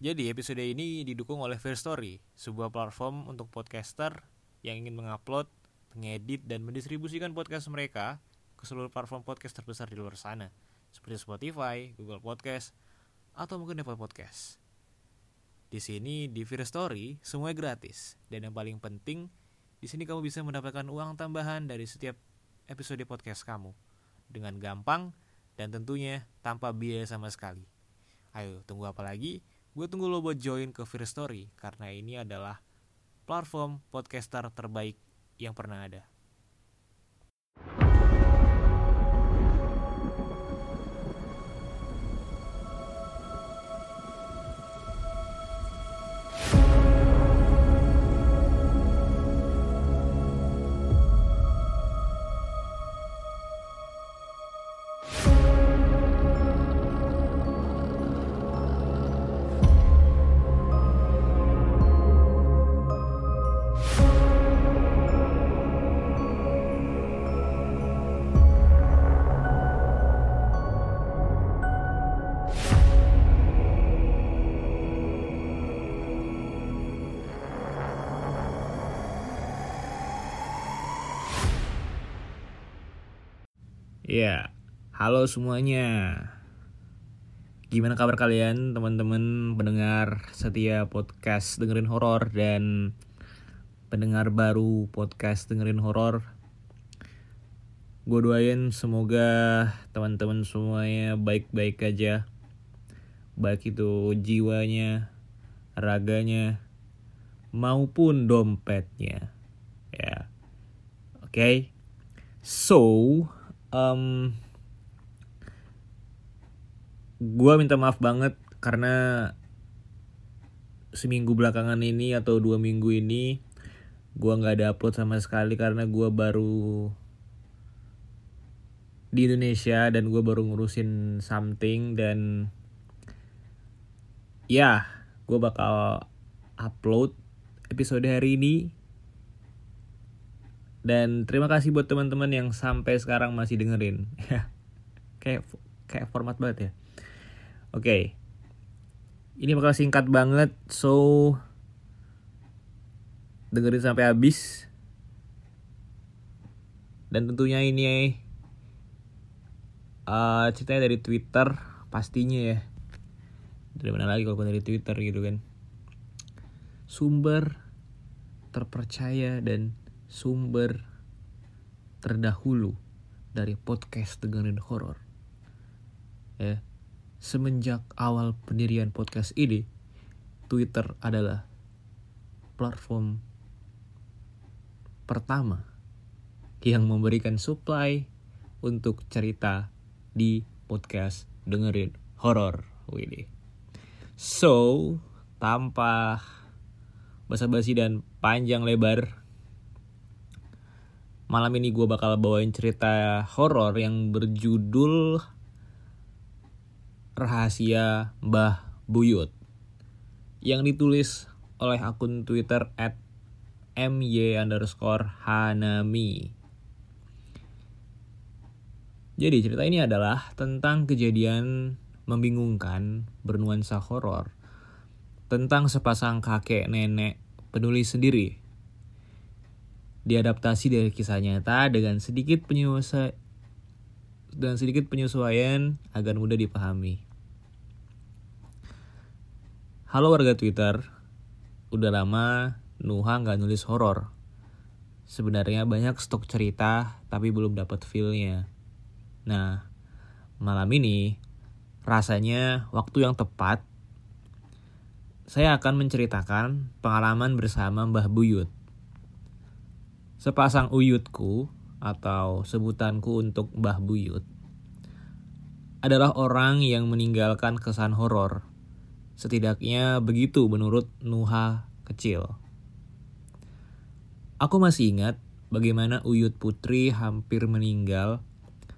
Jadi episode ini didukung oleh Fair Story, sebuah platform untuk podcaster yang ingin mengupload, mengedit, dan mendistribusikan podcast mereka ke seluruh platform podcast terbesar di luar sana, seperti Spotify, Google Podcast, atau mungkin Apple Podcast. Di sini di Fair Story semuanya gratis dan yang paling penting di sini kamu bisa mendapatkan uang tambahan dari setiap episode podcast kamu dengan gampang dan tentunya tanpa biaya sama sekali. Ayo tunggu apa lagi? Gue tunggu lo buat join ke Fear Story karena ini adalah platform podcaster terbaik yang pernah ada. Ya, halo semuanya. Gimana kabar kalian teman-teman pendengar setia podcast dengerin horor dan pendengar baru podcast dengerin horor? Gue doain semoga teman-teman semuanya baik-baik aja. Baik itu jiwanya, raganya, maupun dompetnya. Ya. Oke. Okay? So, um, gue minta maaf banget karena seminggu belakangan ini atau dua minggu ini gue nggak ada upload sama sekali karena gue baru di Indonesia dan gue baru ngurusin something dan ya gue bakal upload episode hari ini dan terima kasih buat teman-teman yang sampai sekarang masih dengerin. Ya. kayak kayak format banget ya. Oke. Okay. Ini bakal singkat banget, so dengerin sampai habis. Dan tentunya ini uh, ceritanya dari Twitter pastinya ya. Dari mana lagi kalau dari Twitter gitu kan. Sumber terpercaya dan sumber terdahulu dari podcast dengerin horor. Ya, semenjak awal pendirian podcast ini, Twitter adalah platform pertama yang memberikan supply untuk cerita di podcast dengerin horor. Wih. So, tanpa basa-basi dan panjang lebar Malam ini gue bakal bawain cerita horor yang berjudul Rahasia Mbah Buyut yang ditulis oleh akun Twitter at my underscore hanami. Jadi cerita ini adalah tentang kejadian membingungkan bernuansa horor tentang sepasang kakek nenek penulis sendiri diadaptasi dari kisah nyata dengan sedikit penyesuaian dan sedikit penyesuaian agar mudah dipahami. Halo warga Twitter, udah lama Nuha nggak nulis horor. Sebenarnya banyak stok cerita tapi belum dapat feelnya. Nah, malam ini rasanya waktu yang tepat saya akan menceritakan pengalaman bersama Mbah Buyut Sepasang uyutku atau sebutanku untuk Mbah Buyut adalah orang yang meninggalkan kesan horor. Setidaknya begitu menurut Nuha kecil. Aku masih ingat bagaimana Uyut Putri hampir meninggal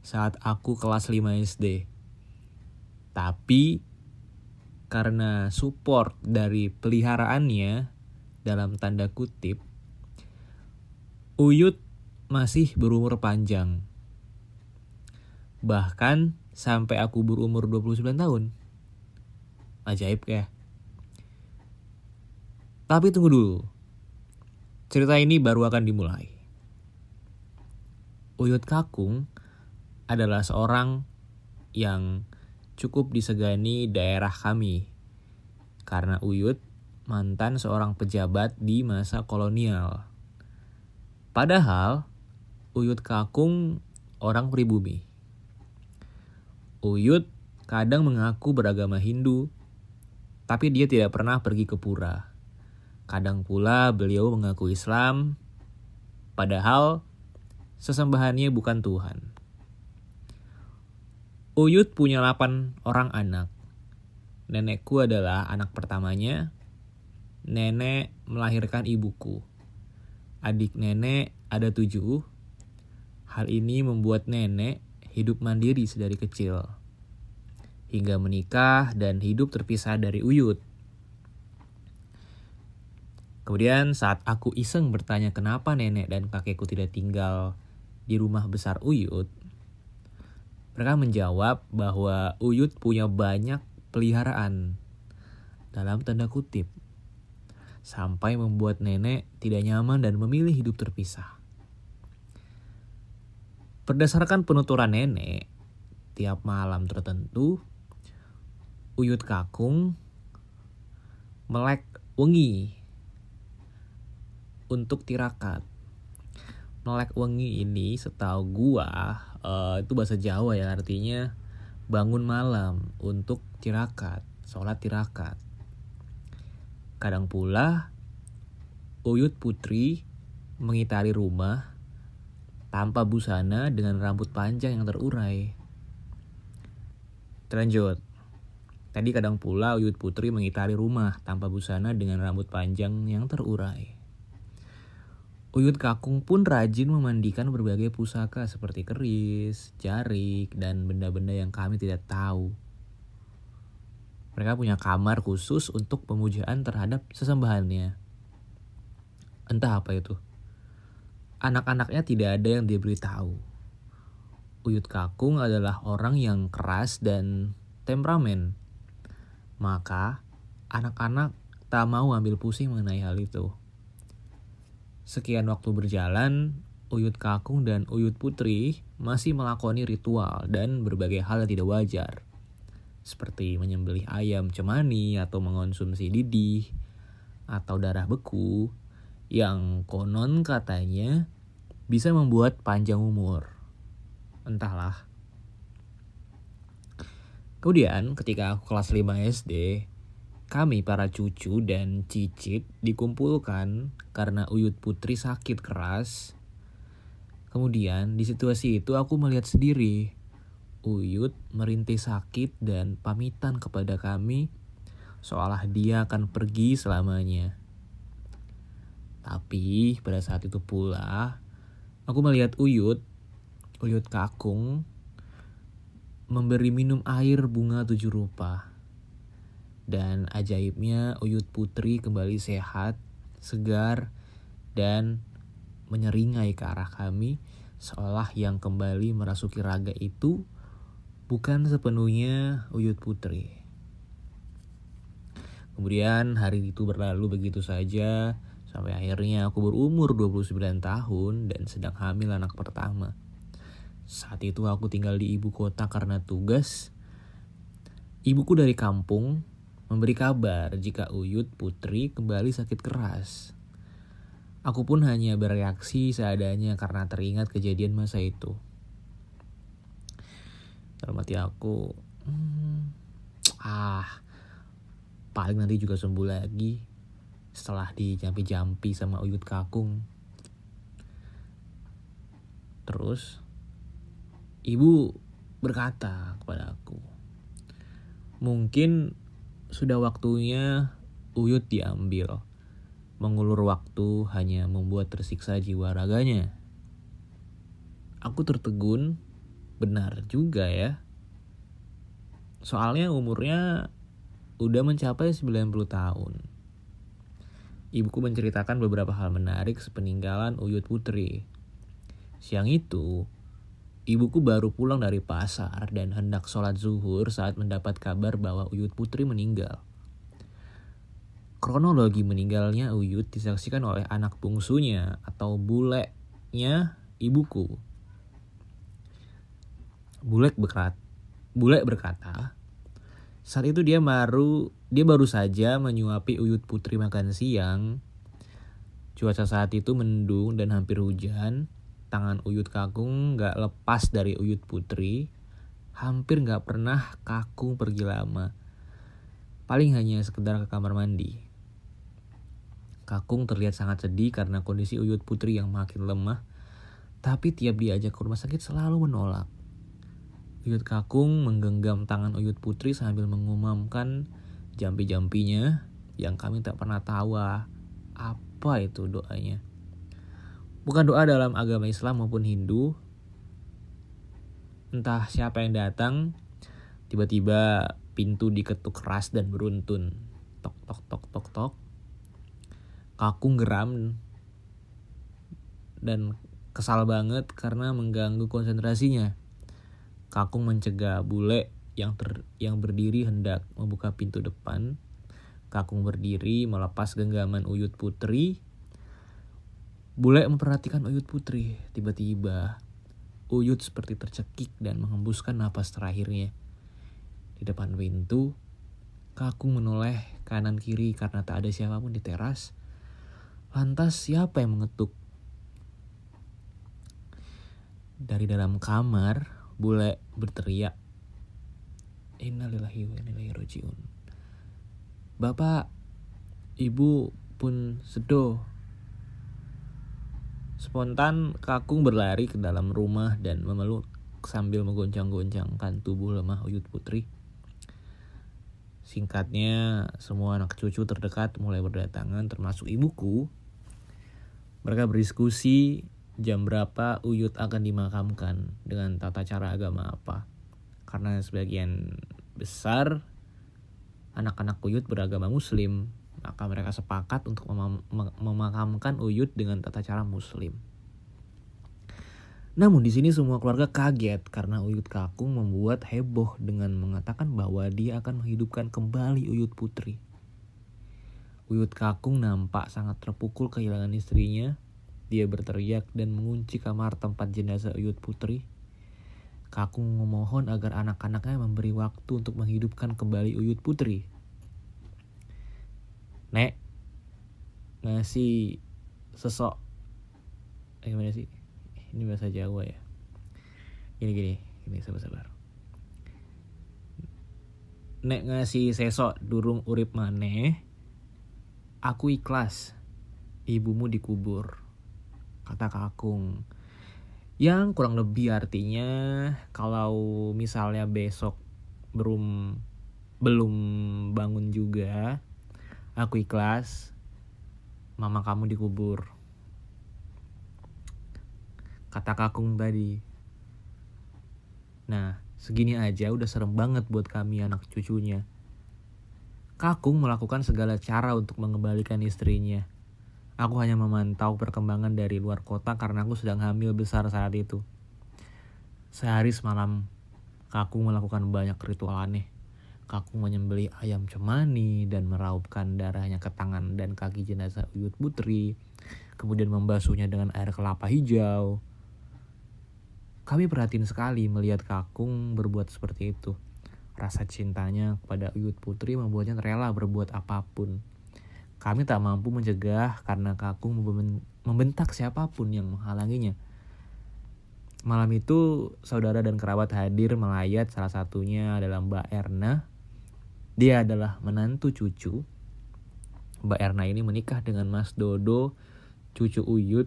saat aku kelas 5 SD. Tapi karena support dari peliharaannya dalam tanda kutip Uyut masih berumur panjang. Bahkan sampai aku berumur 29 tahun. Ajaib ya. Tapi tunggu dulu. Cerita ini baru akan dimulai. Uyut Kakung adalah seorang yang cukup disegani daerah kami. Karena Uyut mantan seorang pejabat di masa kolonial. Padahal Uyut Kakung orang pribumi. Uyut kadang mengaku beragama Hindu, tapi dia tidak pernah pergi ke pura. Kadang pula beliau mengaku Islam, padahal sesembahannya bukan Tuhan. Uyut punya 8 orang anak. Nenekku adalah anak pertamanya. Nenek melahirkan ibuku. Adik nenek ada tujuh. Hal ini membuat nenek hidup mandiri sedari kecil hingga menikah dan hidup terpisah dari Uyut. Kemudian saat aku iseng bertanya kenapa nenek dan kakekku tidak tinggal di rumah besar Uyut, mereka menjawab bahwa Uyut punya banyak peliharaan dalam tanda kutip sampai membuat nenek tidak nyaman dan memilih hidup terpisah. Berdasarkan penuturan nenek, tiap malam tertentu uyut kakung melek wengi untuk tirakat. Melek wengi ini setahu gua uh, itu bahasa Jawa ya artinya bangun malam untuk tirakat, sholat tirakat. Kadang pula Uyut Putri mengitari rumah tanpa busana dengan rambut panjang yang terurai. Terlanjut. Tadi kadang pula Uyut Putri mengitari rumah tanpa busana dengan rambut panjang yang terurai. Uyut Kakung pun rajin memandikan berbagai pusaka seperti keris, jarik, dan benda-benda yang kami tidak tahu. Mereka punya kamar khusus untuk pemujaan terhadap sesembahannya. Entah apa itu. Anak-anaknya tidak ada yang diberitahu. Uyut Kakung adalah orang yang keras dan temperamen maka anak-anak tak mau ambil pusing mengenai hal itu. Sekian waktu berjalan, Uyut Kakung dan Uyut Putri masih melakoni ritual dan berbagai hal yang tidak wajar. Seperti menyembelih ayam cemani atau mengonsumsi didih atau darah beku yang konon katanya bisa membuat panjang umur. Entahlah. Kemudian ketika aku kelas 5 SD, kami para cucu dan cicit dikumpulkan karena Uyut Putri sakit keras. Kemudian di situasi itu aku melihat sendiri Uyut merintih sakit dan pamitan kepada kami seolah dia akan pergi selamanya. Tapi pada saat itu pula aku melihat Uyut, Uyut Kakung memberi minum air bunga tujuh rupa. Dan ajaibnya Uyut Putri kembali sehat, segar, dan menyeringai ke arah kami seolah yang kembali merasuki raga itu bukan sepenuhnya Uyut Putri. Kemudian hari itu berlalu begitu saja sampai akhirnya aku berumur 29 tahun dan sedang hamil anak pertama. Saat itu aku tinggal di ibu kota karena tugas. Ibuku dari kampung memberi kabar jika Uyut Putri kembali sakit keras. Aku pun hanya bereaksi seadanya karena teringat kejadian masa itu. Dalam hati aku, hmm, ah, paling nanti juga sembuh lagi setelah dijampi-jampi sama Uyut Kakung. Terus Ibu berkata kepada aku, mungkin sudah waktunya Uyut diambil. Mengulur waktu hanya membuat tersiksa jiwa raganya. Aku tertegun, benar juga ya. Soalnya umurnya udah mencapai 90 tahun. Ibuku menceritakan beberapa hal menarik sepeninggalan Uyut Putri. Siang itu, Ibuku baru pulang dari pasar dan hendak sholat zuhur saat mendapat kabar bahwa Uyut Putri meninggal. Kronologi meninggalnya Uyut disaksikan oleh anak bungsunya atau buleknya ibuku. Bulek berkata, Bulek berkata, saat itu dia baru dia baru saja menyuapi Uyut Putri makan siang. Cuaca saat itu mendung dan hampir hujan. Tangan Uyut Kakung gak lepas dari Uyut Putri. Hampir gak pernah Kakung pergi lama. Paling hanya sekedar ke kamar mandi. Kakung terlihat sangat sedih karena kondisi Uyut Putri yang makin lemah. Tapi tiap diajak ke rumah sakit selalu menolak. Uyut Kakung menggenggam tangan Uyut Putri sambil mengumamkan jampi-jampinya yang kami tak pernah tahu ah, apa itu doanya. Bukan doa dalam agama Islam maupun Hindu. Entah siapa yang datang, tiba-tiba pintu diketuk keras dan beruntun. Tok tok tok tok tok. Kakung geram dan kesal banget karena mengganggu konsentrasinya. Kakung mencegah bule yang ter, yang berdiri hendak membuka pintu depan. Kakung berdiri melepas genggaman Uyut Putri. Bule memperhatikan Uyut Putri. Tiba-tiba Uyut seperti tercekik dan menghembuskan napas terakhirnya. Di depan pintu, Kakung menoleh kanan kiri karena tak ada siapa pun di teras. Lantas siapa yang mengetuk? Dari dalam kamar, bule berteriak innalillahi wa inna rojiun bapak ibu pun sedo spontan kakung berlari ke dalam rumah dan memeluk sambil menggoncang-goncangkan tubuh lemah Uyut Putri. Singkatnya, semua anak cucu terdekat mulai berdatangan termasuk ibuku. Mereka berdiskusi jam berapa Uyut akan dimakamkan dengan tata cara agama apa. Karena sebagian besar anak-anak Uyut beragama muslim, maka mereka sepakat untuk mem memakamkan Uyut dengan tata cara muslim. Namun di sini semua keluarga kaget karena Uyut Kakung membuat heboh dengan mengatakan bahwa dia akan menghidupkan kembali Uyut Putri. Uyut Kakung nampak sangat terpukul kehilangan istrinya dia berteriak dan mengunci kamar tempat jenazah Uyut Putri. Kakung memohon agar anak-anaknya memberi waktu untuk menghidupkan kembali Uyut Putri. Nek, ngasih sesok. Eh, gimana sih? Ini bahasa Jawa ya. Gini gini, gini sabar-sabar. Nek ngasih sesok durung urip maneh, aku ikhlas. Ibumu dikubur kata Kakung. Yang kurang lebih artinya kalau misalnya besok belum belum bangun juga, aku ikhlas. Mama kamu dikubur. Kata Kakung tadi. Nah, segini aja udah serem banget buat kami anak cucunya. Kakung melakukan segala cara untuk mengembalikan istrinya Aku hanya memantau perkembangan dari luar kota karena aku sedang hamil besar saat itu. Sehari semalam, Kakung melakukan banyak ritual aneh. Kakung menyembeli ayam cemani dan meraupkan darahnya ke tangan dan kaki jenazah Uyut Putri. Kemudian membasuhnya dengan air kelapa hijau. Kami perhatiin sekali melihat Kakung berbuat seperti itu. Rasa cintanya kepada Uyut Putri membuatnya rela berbuat apa pun. Kami tak mampu mencegah karena Kakung membentak siapa pun yang menghalanginya. Malam itu saudara dan kerabat hadir melayat salah satunya adalah Mbak Erna. Dia adalah menantu cucu. Mbak Erna ini menikah dengan Mas Dodo, cucu Uyut.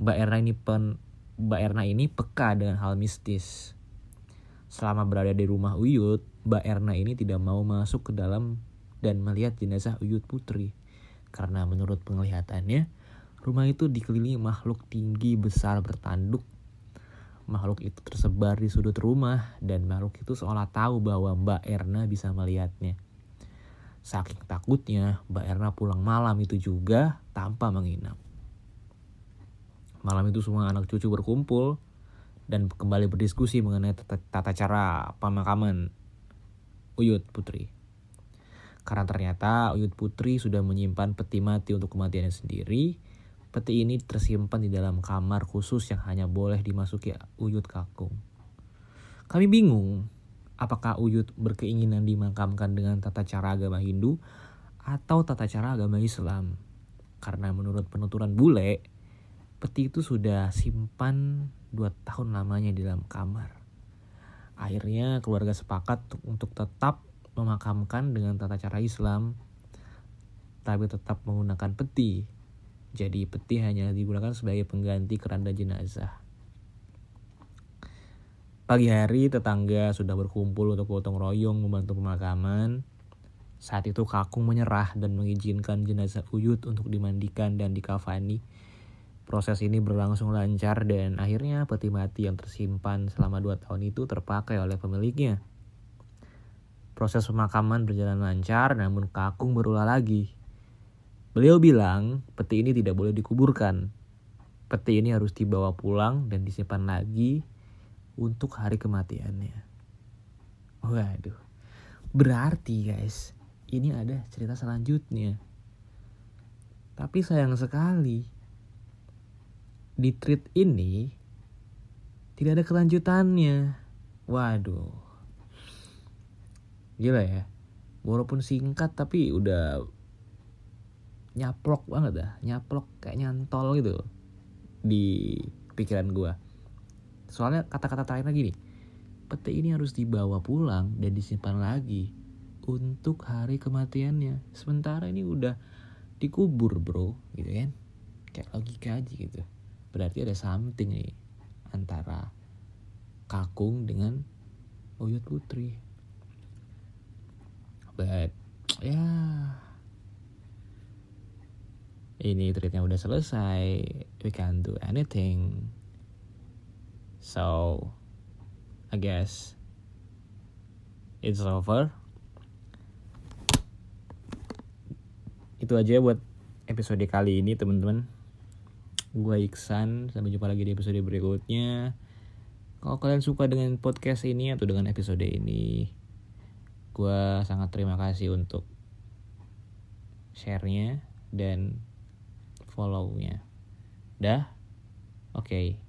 Mbak Erna ini pen, Mbak Erna ini peka dengan hal mistis. Selama berada di rumah Uyut, Mbak Erna ini tidak mau masuk ke dalam dan melihat jenazah Uyut Putri karena menurut penglihatannya rumah itu dikelilingi makhluk tinggi besar bertanduk. Makhluk itu tersebar di sudut rumah dan makhluk itu seolah tahu bahwa Mbak Erna bisa melihatnya. Saking takutnya, Mbak Erna pulang malam itu juga tanpa menginap. Malam itu semua anak cucu berkumpul dan kembali berdiskusi mengenai tata, cara pemakaman Uyut Putri. Karena ternyata Uyut Putri sudah menyimpan peti mati untuk kematiannya sendiri. Peti ini tersimpan di dalam kamar khusus yang hanya boleh dimasuki Uyut Kakung. Kami bingung apakah Uyut berkeinginan dimakamkan dengan tata cara agama Hindu atau tata cara agama Islam. Karena menurut penuturan bule, peti itu sudah simpan 2 tahun lamanya di dalam kamar. Akhirnya keluarga sepakat untuk tetap memakamkan dengan tata cara Islam, tapi tetap menggunakan peti jadi peti hanya digunakan sebagai pengganti keranda jenazah. Pagi hari tetangga sudah berkumpul untuk gotong royong membantu pemakaman. Saat itu Kakung menyerah dan mengizinkan jenazah Uyut untuk dimandikan dan dikafani. Proses ini berlangsung lancar dan akhirnya peti mati yang tersimpan selama dua tahun itu terpakai oleh pemiliknya. Proses pemakaman berjalan lancar namun Kakung berulah lagi Beliau bilang peti ini tidak boleh dikuburkan. Peti ini harus dibawa pulang dan disimpan lagi untuk hari kematiannya. Waduh. Berarti guys, ini ada cerita selanjutnya. Tapi sayang sekali, di treat ini tidak ada kelanjutannya. Waduh. Gila ya. Walaupun singkat tapi udah nyaplok banget dah. Nyaplok kayak nyantol gitu di pikiran gue soalnya kata-kata terakhir lagi nih peti ini harus dibawa pulang dan disimpan lagi untuk hari kematiannya. Sementara ini udah dikubur bro. Gitu kan. Kayak logika aja gitu. Berarti ada something nih antara kakung dengan Uyut Putri but ya. Yeah ini treatnya udah selesai. We can't do anything. So I guess it's over. Itu aja buat episode kali ini teman-teman. Gue Iksan sampai jumpa lagi di episode berikutnya. Kalau kalian suka dengan podcast ini atau dengan episode ini gue sangat terima kasih untuk sharenya dan follow-nya. Dah? Oke. Okay.